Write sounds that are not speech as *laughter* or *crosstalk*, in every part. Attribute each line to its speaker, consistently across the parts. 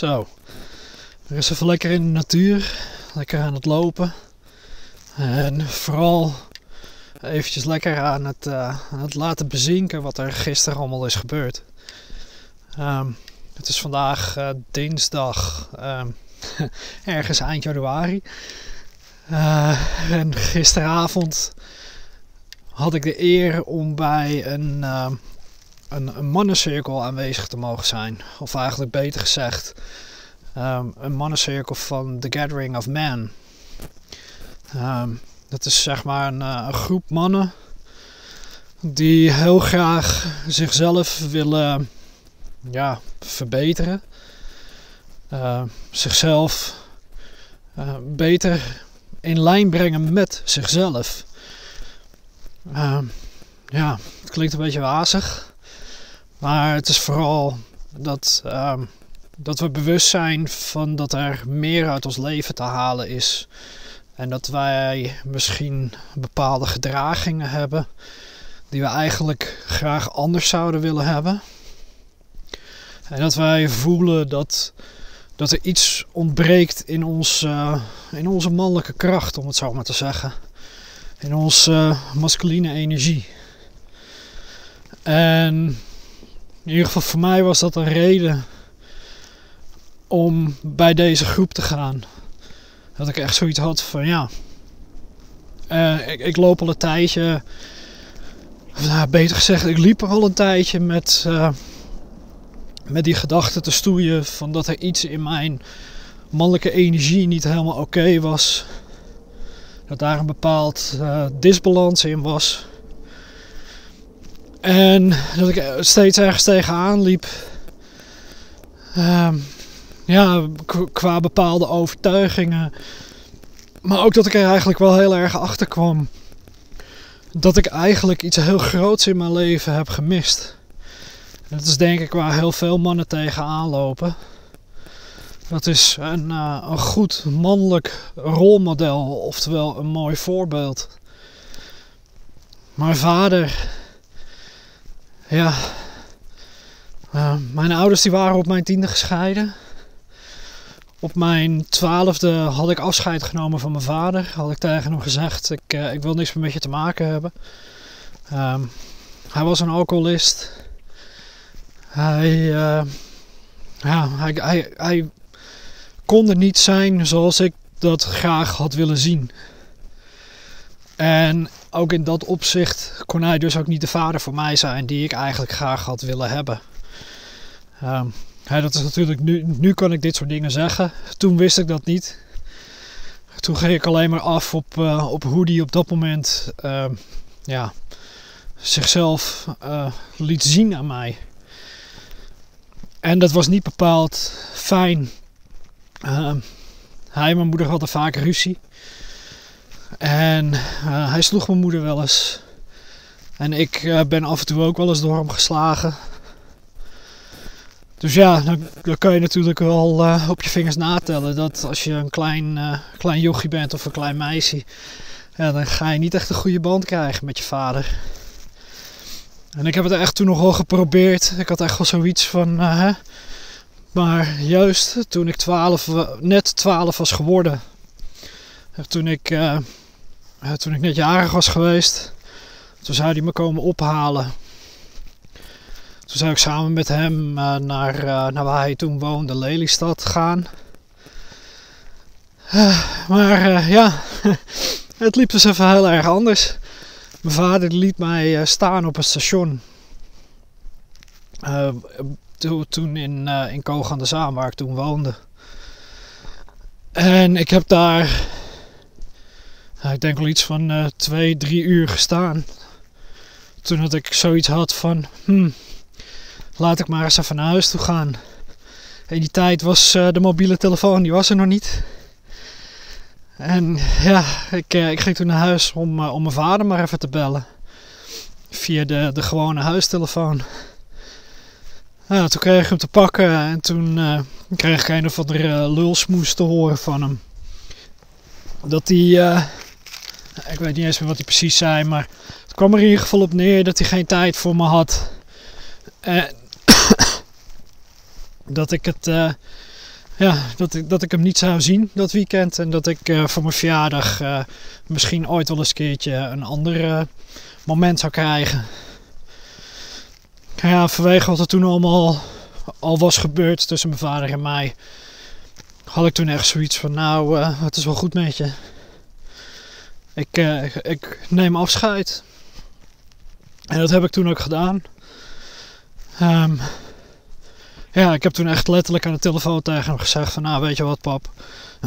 Speaker 1: Zo. Er is even lekker in de natuur. Lekker aan het lopen. En vooral eventjes lekker aan het, aan het laten bezinken wat er gisteren allemaal is gebeurd. Um, het is vandaag uh, dinsdag, um, *laughs* ergens eind januari. Uh, en gisteravond had ik de eer om bij een, een, een mannencirkel aanwezig te mogen zijn. Of eigenlijk beter gezegd, um, een mannencirkel van The Gathering of Man. Um, dat is zeg maar een, uh, een, groep mannen die heel graag zichzelf willen ja, verbeteren. Uh, zichzelf uh, beter in lijn brengen met zichzelf. ja, het klinkt een beetje wazig. Maar het is vooral dat, um, dat we bewust zijn van dat er meer uit ons leven te halen is. En dat wij misschien bepaalde gedragingen hebben die we eigenlijk graag anders zouden willen hebben. En dat wij voelen dat, dat er iets ontbreekt in, ons, in onze mannelijke kracht, om het zo maar te zeggen. In onze uh, masculine energie. En in ieder geval voor mij was dat een reden om bij deze groep te gaan. Dat ik echt zoiets had van ja. Uh, ik, loop al een tijdje. Nou, beter gezegd, ik liep er al een tijdje met, uh, met die gedachte te stoeien van dat er iets in mijn mannelijke energie niet helemaal oké was. Dat daar een bepaald uh, disbalans in was. En dat ik steeds ergens tegenaan liep. Um, ja, qua bepaalde overtuigingen. Maar ook dat ik er eigenlijk wel heel erg achter kwam. Dat ik eigenlijk iets heel groots in mijn leven heb gemist. Dat is denk ik waar heel veel mannen tegenaan lopen. Dat is een, uh, een goed mannelijk rolmodel, oftewel een mooi voorbeeld. Mijn vader ja. Uh, mijn ouders die waren op mijn tiende gescheiden. Op mijn twaalfde had ik afscheid genomen van mijn vader. Had ik tegen hem gezegd, ik, uh, ik wil niks meer met je te maken hebben. Um, hij was een alcoholist. Hij, uh, ja, hij, hij, hij kon er niet zijn zoals ik dat graag had willen zien. En ook in dat opzicht kon hij dus ook niet de vader voor mij zijn die ik eigenlijk graag had willen hebben. Um, dat is natuurlijk nu, nu kan ik dit soort dingen zeggen. Toen wist ik dat niet. Toen ging ik alleen maar af op, uh, op hoe die op dat moment uh, ja, zichzelf uh, liet zien aan mij. En dat was niet bepaald fijn. Ehm, hij en mijn moeder hadden vaak ruzie. En uh, hij sloeg mijn moeder wel eens. En ik uh, ben af en toe ook wel eens door hem geslagen. Dus ja, dan, dan kan je natuurlijk wel uh, op je vingers natellen dat als je een klein, klein jochie bent of een klein meisje, ja, dan ga je niet echt een goede band krijgen met je vader. En ik heb het echt toen nog wel geprobeerd. Ik had echt wel zoiets van. hè. Maar juist toen ik 12, net 12 was geworden, toen ik toen ik net jarig was geweest, toen zou hij me komen ophalen. Toen zou ik samen met hem uh, naar, uh, naar waar hij toen woonde, Lelystad, gaan. maar ja, *laughs* het liep dus even heel erg anders. Mijn vader liet mij staan op het station. toen in, in Koog de Zaan, waar ik toen woonde. En ik heb daar ik denk wel iets van uh, twee, drie uur gestaan. Toen dat ik zoiets had van, hmm, laat ik maar eens even naar huis toe gaan. In die tijd was uh, de mobiele telefoon, die was er nog niet. En ja, ik, uh, ik ging toen naar huis om, om mijn vader maar even te bellen. Via de, de gewone huistelefoon. Nou, toen kreeg ik hem te pakken en toen kreeg ik een of andere lulsmoes te horen van hem. Dat hij ik weet niet eens meer wat hij precies zei, maar het kwam er in ieder geval op neer dat hij geen tijd voor me had. En *coughs* dat ik het, uh, ja, dat, ik, dat ik hem niet zou zien dat weekend. En dat ik uh, voor mijn verjaardag uh, misschien ooit wel eens een keertje een ander moment zou krijgen. Ja, vanwege wat er toen allemaal al was gebeurd tussen mijn vader en mij, had ik toen echt zoiets van: Nou, het is wel goed met je. Ik, ik neem afscheid. En dat heb ik toen ook gedaan. Um, ja, ik heb toen echt letterlijk aan de telefoon tegen hem gezegd van... Nou, weet je wat pap,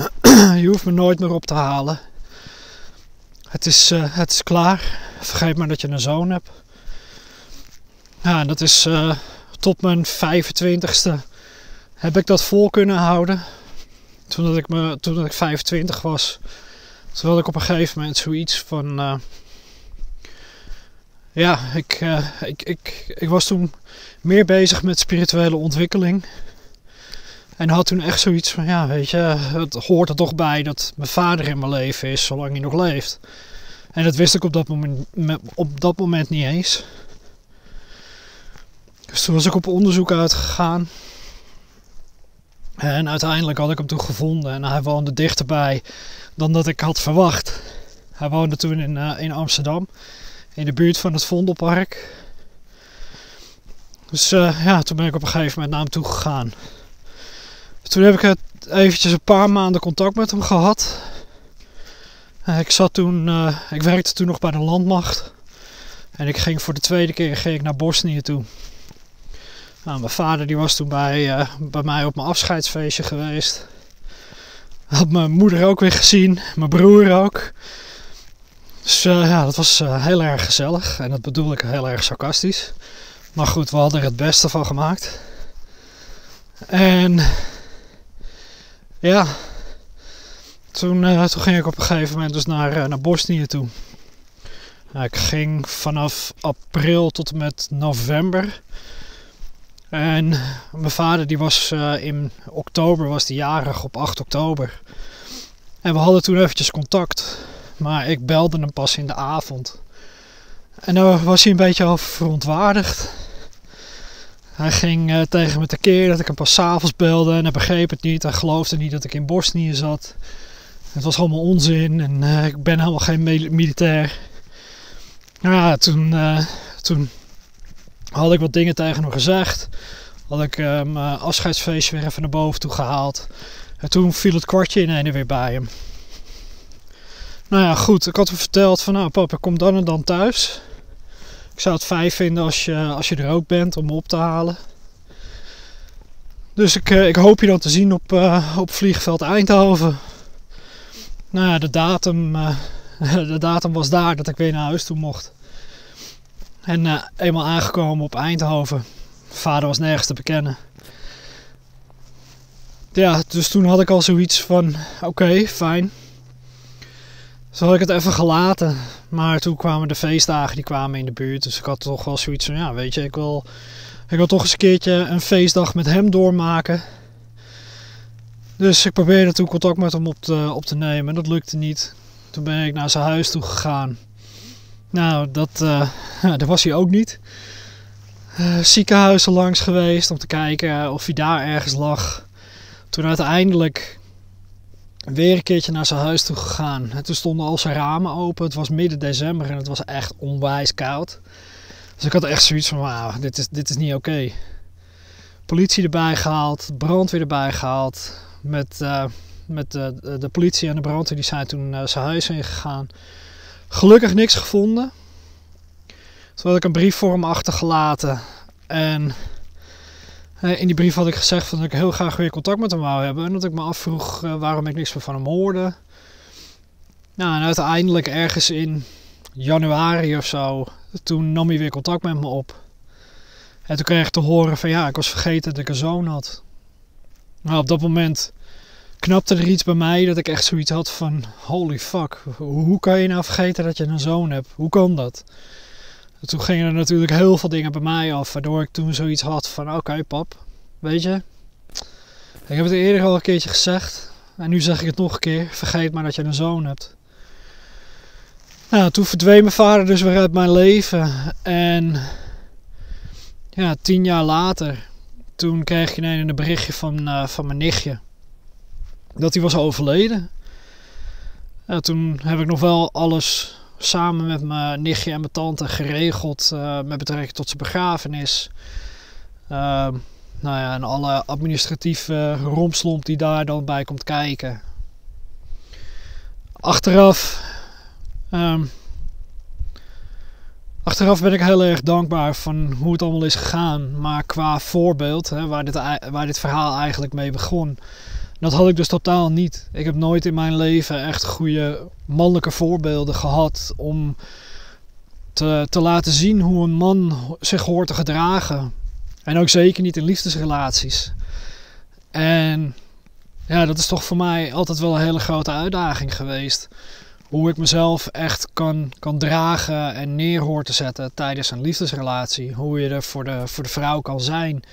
Speaker 1: *clears throat* je hoeft me nooit meer op te halen. Het is, uh, het is klaar. Vergeet maar dat je een zoon hebt. Ja, en dat is uh, tot mijn 25ste heb ik dat vol kunnen houden. Toen, dat ik, me, toen ik 25 was, toen had ik op een gegeven moment zoiets van... Uh, ja, ik, uh, ik, ik, ik was toen meer bezig met spirituele ontwikkeling. En had toen echt zoiets van, ja, weet je, het hoort er toch bij dat mijn vader in mijn leven is, zolang hij nog leeft. En dat wist ik op dat moment, op dat moment niet eens. Dus toen was ik op onderzoek uitgegaan. En uiteindelijk had ik hem toen gevonden en hij woonde dichterbij dan dat ik had verwacht. Hij woonde toen in, uh, in Amsterdam in de buurt van het Vondelpark. Dus uh, ja, toen ben ik op een gegeven moment naar hem toe gegaan. Toen heb ik het eventjes een paar maanden contact met hem gehad. Uh, ik zat toen, ik werkte toen nog bij de landmacht. En ik ging voor de tweede keer ging ik naar Bosnië toe. Nou, mijn vader die was toen bij, bij mij op mijn afscheidsfeestje geweest. Had mijn moeder ook weer gezien, mijn broer ook. Dus uh, ja, dat was uh, heel erg gezellig. En dat bedoel ik heel erg sarcastisch. Maar goed, we hadden er het beste van gemaakt. En ja, toen, uh, toen ging ik op een gegeven moment dus naar, naar Bosnië toe. ik ging vanaf april tot en met november. En mijn vader die was in oktober, was die jarig op 8 oktober. En we hadden toen eventjes contact. Maar ik belde hem pas in de avond. En daar was hij een beetje over verontwaardigd. Hij ging uh, tegen me tekeer dat ik hem pas s'avonds belde en hij begreep het niet. Hij geloofde niet dat ik in Bosnië zat. Het was allemaal onzin en uh, ik ben helemaal geen militair. Nou ja, toen, toen had ik wat dingen tegen hem gezegd. Had ik mijn afscheidsfeestje weer even naar boven toe gehaald. En toen viel het kwartje in en weer bij hem. Nou ja, goed. Ik had hem verteld van, nou papa, kom dan en dan thuis. Ik zou het fijn vinden als je, als je er ook bent om me op te halen. Dus ik, eh, ik hoop je dan te zien op, uh, op vliegveld Eindhoven. Nou ja, de datum, *laughs* de datum was daar dat ik weer naar huis toe mocht. En eenmaal aangekomen op Eindhoven. Vader was nergens te bekennen. Ja, dus toen had ik al zoiets van: oké, fijn. Zo had ik het even gelaten. Maar toen kwamen de feestdagen, die kwamen in de buurt. Dus ik had toch wel zoiets van, ja, weet je, ik wil, ik wil toch eens een keertje een feestdag met hem doormaken. Dus ik probeerde toen contact met hem op te, op te nemen. En dat lukte niet. Toen ben ik naar zijn huis toe gegaan. Nou, dat, *laughs* uh, daar was hij ook niet. Uh, ziekenhuizen langs geweest om te kijken of hij daar ergens lag. Toen uiteindelijk weer een keertje naar zijn huis toe gegaan. En toen stonden al zijn ramen open. Het was midden december en het was echt onwijs koud. Dus ik had echt zoiets van, wauw, dit is, dit is niet oké. Politie erbij gehaald, brandweer erbij gehaald. Met, uh, met de, de politie en de brandweer die zijn toen zijn huis ingegaan. Gelukkig niks gevonden. Toen had ik een brief voor hem achtergelaten. En eh, in die brief had ik gezegd dat ik heel graag weer contact met hem wou hebben. En dat ik me afvroeg uh, waarom ik niks meer van hem hoorde. Nou, en uiteindelijk ergens in januari of zo, toen nam hij weer contact met me op. En toen kreeg ik te horen van ja, ik was vergeten dat ik een zoon had. Nou, op dat moment knapte er iets bij mij dat ik echt zoiets had van holy fuck, hoe kan je nou vergeten dat je een zoon hebt? Hoe kan dat? toen gingen er natuurlijk heel veel dingen bij mij af, waardoor ik toen zoiets had van oké pap, weet je, ik heb het eerder al een keertje gezegd en nu zeg ik het nog een keer, vergeet maar dat je een zoon hebt. Nou, toen verdween mijn vader dus weer uit mijn leven en ja, tien jaar later, toen kreeg je ineens een berichtje van, uh, van mijn nichtje. Dat hij was overleden. toen heb ik nog wel alles samen met mijn nichtje en mijn tante geregeld uh, met betrekking tot zijn begrafenis. Uh, nou ja, en alle administratieve rompslomp die daar dan bij komt kijken. Achteraf, um, achteraf ben ik heel erg dankbaar van hoe het allemaal is gegaan. Maar qua voorbeeld, hè, waar, dit, waar dit verhaal eigenlijk mee begon, dat had ik dus totaal niet. Ik heb nooit in mijn leven echt goede mannelijke voorbeelden gehad om te, te laten zien hoe een man zich hoort te gedragen. En ook zeker niet in liefdesrelaties. En ja, dat is toch voor mij altijd wel een hele grote uitdaging geweest. Hoe ik mezelf echt kan, kan dragen en neer hoor te zetten tijdens een liefdesrelatie. Hoe je er voor de, voor de vrouw kan zijn.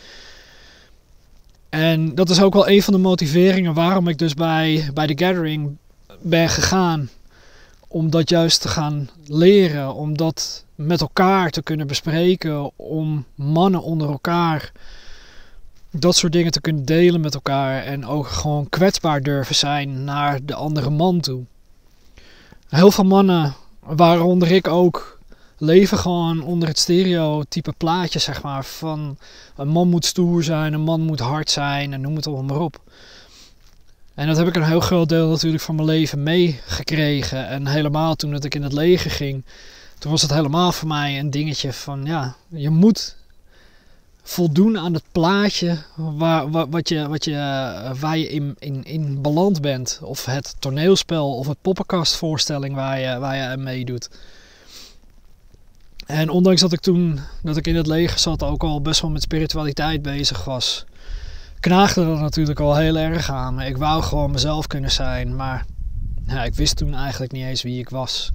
Speaker 1: En dat is ook wel een van de motiveringen waarom ik dus bij, bij de Gathering ben gegaan. Om dat juist te gaan leren, om dat met elkaar te kunnen bespreken, om mannen onder elkaar dat soort dingen te kunnen delen met elkaar en ook gewoon kwetsbaar durven zijn naar de andere man toe. Heel veel mannen, waaronder ik ook, leven gewoon onder het stereotype plaatje, zeg maar. Van een man moet stoer zijn, een man moet hard zijn en noem het allemaal maar op. En dat heb ik een heel groot deel natuurlijk van mijn leven meegekregen. En helemaal toen dat ik in het leger ging, toen was het helemaal voor mij een dingetje van ja, je moet voldoen aan het plaatje waar, wat je, wat je, waar je in, in, in beland bent. Of het toneelspel of het poppenkastvoorstelling waar je, waar je meedoet. En ondanks dat ik toen, dat ik in het leger zat, ook al best wel met spiritualiteit bezig was, knaagde dat natuurlijk al heel erg aan. Ik wou gewoon mezelf kunnen zijn, maar ik wist toen eigenlijk niet eens wie ik was.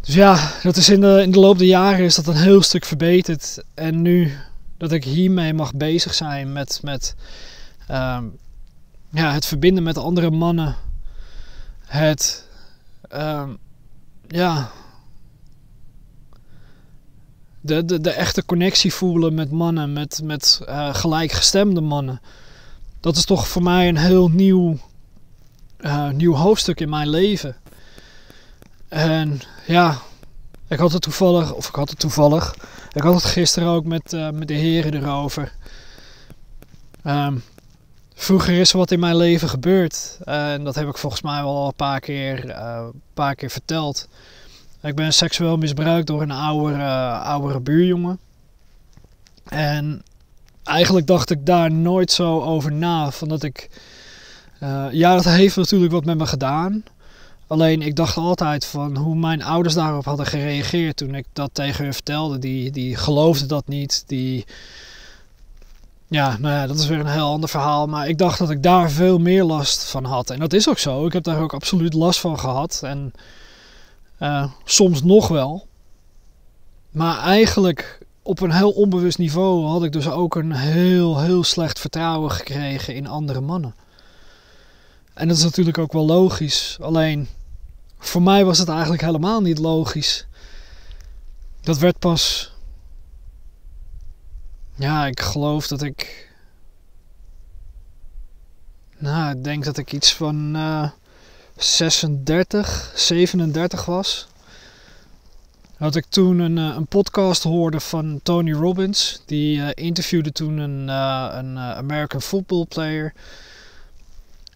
Speaker 1: Dus ja, dat is in de, in de loop der jaren is dat een heel stuk verbeterd. En nu dat ik hiermee mag bezig zijn met, met um, ja, het verbinden met andere mannen. Het um, ja, de, de, de echte connectie voelen met mannen, met, met uh, gelijkgestemde mannen. Dat is toch voor mij een heel nieuw, uh, nieuw hoofdstuk in mijn leven. En ja, ik had het toevallig, of ik had het toevallig, ik had het gisteren ook met, uh, met de heren erover. Um, vroeger is er wat in mijn leven gebeurd. En dat heb ik volgens mij wel een paar keer, paar keer verteld. Ik ben seksueel misbruikt door een oudere, oudere buurjongen. En eigenlijk dacht ik daar nooit zo over na. Van dat ik. Uh, ja, dat heeft natuurlijk wat met me gedaan. Alleen ik dacht altijd van hoe mijn ouders daarop hadden gereageerd toen ik dat tegen hun vertelde. Die, die geloofden dat niet. Die. Ja, nou ja, dat is weer een heel ander verhaal. Maar ik dacht dat ik daar veel meer last van had. En dat is ook zo. Ik heb daar ook absoluut last van gehad. En uh, soms nog wel. Maar eigenlijk op een heel onbewust niveau had ik dus ook een heel, heel slecht vertrouwen gekregen in andere mannen. En dat is natuurlijk ook wel logisch. Alleen voor mij was het eigenlijk helemaal niet logisch. Dat werd pas. Ja, ik geloof dat ik. Nou, ik denk dat ik iets van. Uh, 36, 37 was. Dat ik toen een, eh, een podcast hoorde van Tony Robbins. Die uh, interviewde toen een, uh, een American football player.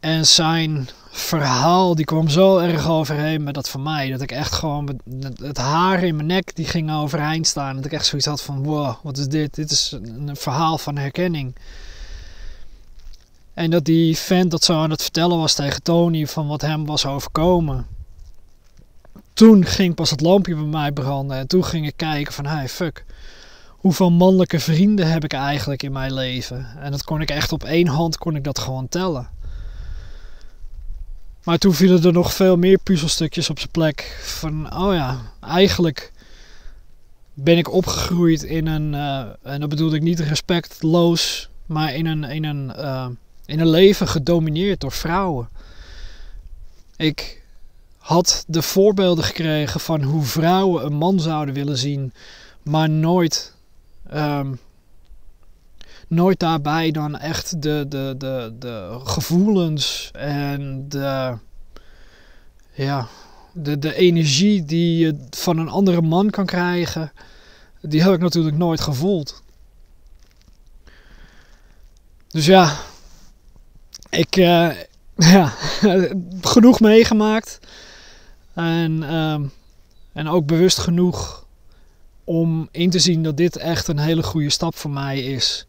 Speaker 1: En zijn verhaal die kwam zo erg overheen met dat van mij. Dat ik echt gewoon het haar in mijn nek die ging overeind staan. Dat ik echt zoiets had van wow, wat is dit? Dit is een verhaal van herkenning. En dat die vent dat zo aan het vertellen was tegen Tony van wat hem was overkomen. Toen ging pas het lampje bij mij branden. En toen ging ik kijken van hey fuck. Hoeveel mannelijke vrienden heb ik eigenlijk in mijn leven? En dat kon ik echt op één hand kon ik dat gewoon tellen. Maar toen vielen er nog veel meer puzzelstukjes op zijn plek. Van oh ja, eigenlijk ben ik opgegroeid in een, uh, en dat bedoel ik niet respectloos, maar in een, in een uh, in een leven gedomineerd door vrouwen. Ik had de voorbeelden gekregen van hoe vrouwen een man zouden willen zien, maar nooit, um, nooit daarbij dan echt de, de, de, de gevoelens en de, ja, de, de energie die je van een andere man kan krijgen, die heb ik natuurlijk nooit gevoeld. Dus ja, ik uh, *laughs* ja, genoeg meegemaakt. En, uh, en ook bewust genoeg om in te zien dat dit echt een hele goede stap voor mij is.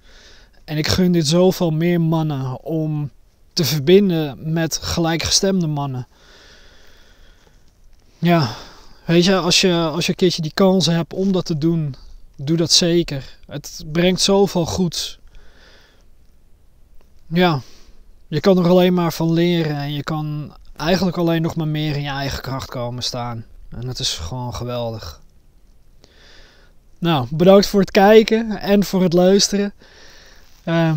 Speaker 1: En ik gun dit zoveel meer mannen om te verbinden met gelijkgestemde mannen. Ja, weet je, als je, als je een keertje die kans hebt om dat te doen, doe dat zeker. Het brengt zoveel goeds. Ja, je kan er alleen maar van leren en je kan eigenlijk alleen nog maar meer in je eigen kracht komen staan. En dat is gewoon geweldig. Nou, bedankt voor het kijken en voor het luisteren. Uh,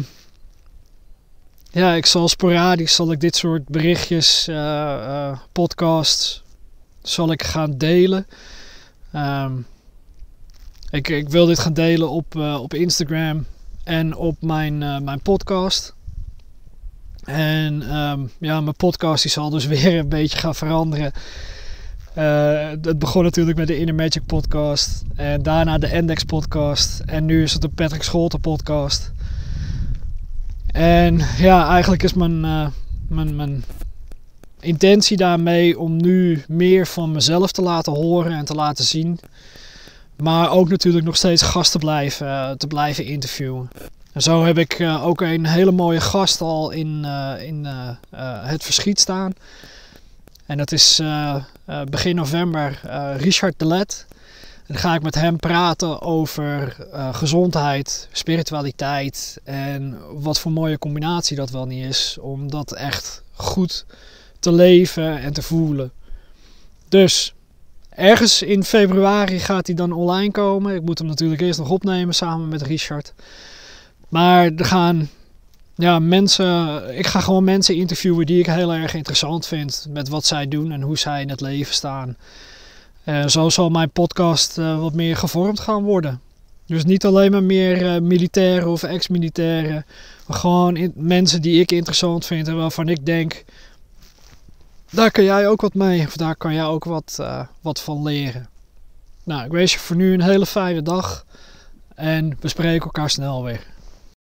Speaker 1: ja, ik zal sporadisch zal ik dit soort berichtjes, uh, podcasts, zal ik gaan delen. Um, ik, ik wil dit gaan delen op, op Instagram en op mijn, mijn podcast. En um, ja, mijn podcast die zal dus *laughs* weer een beetje gaan veranderen. Uh, het begon natuurlijk met de Inner Magic podcast. En daarna de Index podcast. En nu is het de Patrick Scholten podcast. En ja, eigenlijk is mijn, uh, mijn, mijn intentie daarmee om nu meer van mezelf te laten horen en te laten zien. Maar ook natuurlijk nog steeds gasten blijven, uh, te blijven interviewen. Zo heb ik uh, ook een hele mooie gast al in, uh, in uh, het verschiet staan. En dat is begin november Richard Delet. En dan ga ik met hem praten over gezondheid, spiritualiteit en wat voor mooie combinatie dat wel niet is om dat echt goed te leven en te voelen. Dus ergens in februari gaat hij dan online komen. Ik moet hem natuurlijk eerst nog opnemen samen met Richard. Maar er gaan ja, mensen. Ik ga gewoon mensen interviewen die ik heel erg interessant vind. Met wat zij doen en hoe zij in het leven staan. En zo zal mijn podcast uh, wat meer gevormd gaan worden. Dus niet alleen maar meer uh, militairen of ex-militairen. Maar gewoon mensen die ik interessant vind en waarvan ik denk. Daar kan jij ook wat mee. Of daar kan jij ook wat, wat van leren. Nou, ik wens je voor nu een hele fijne dag. En we spreken elkaar snel weer.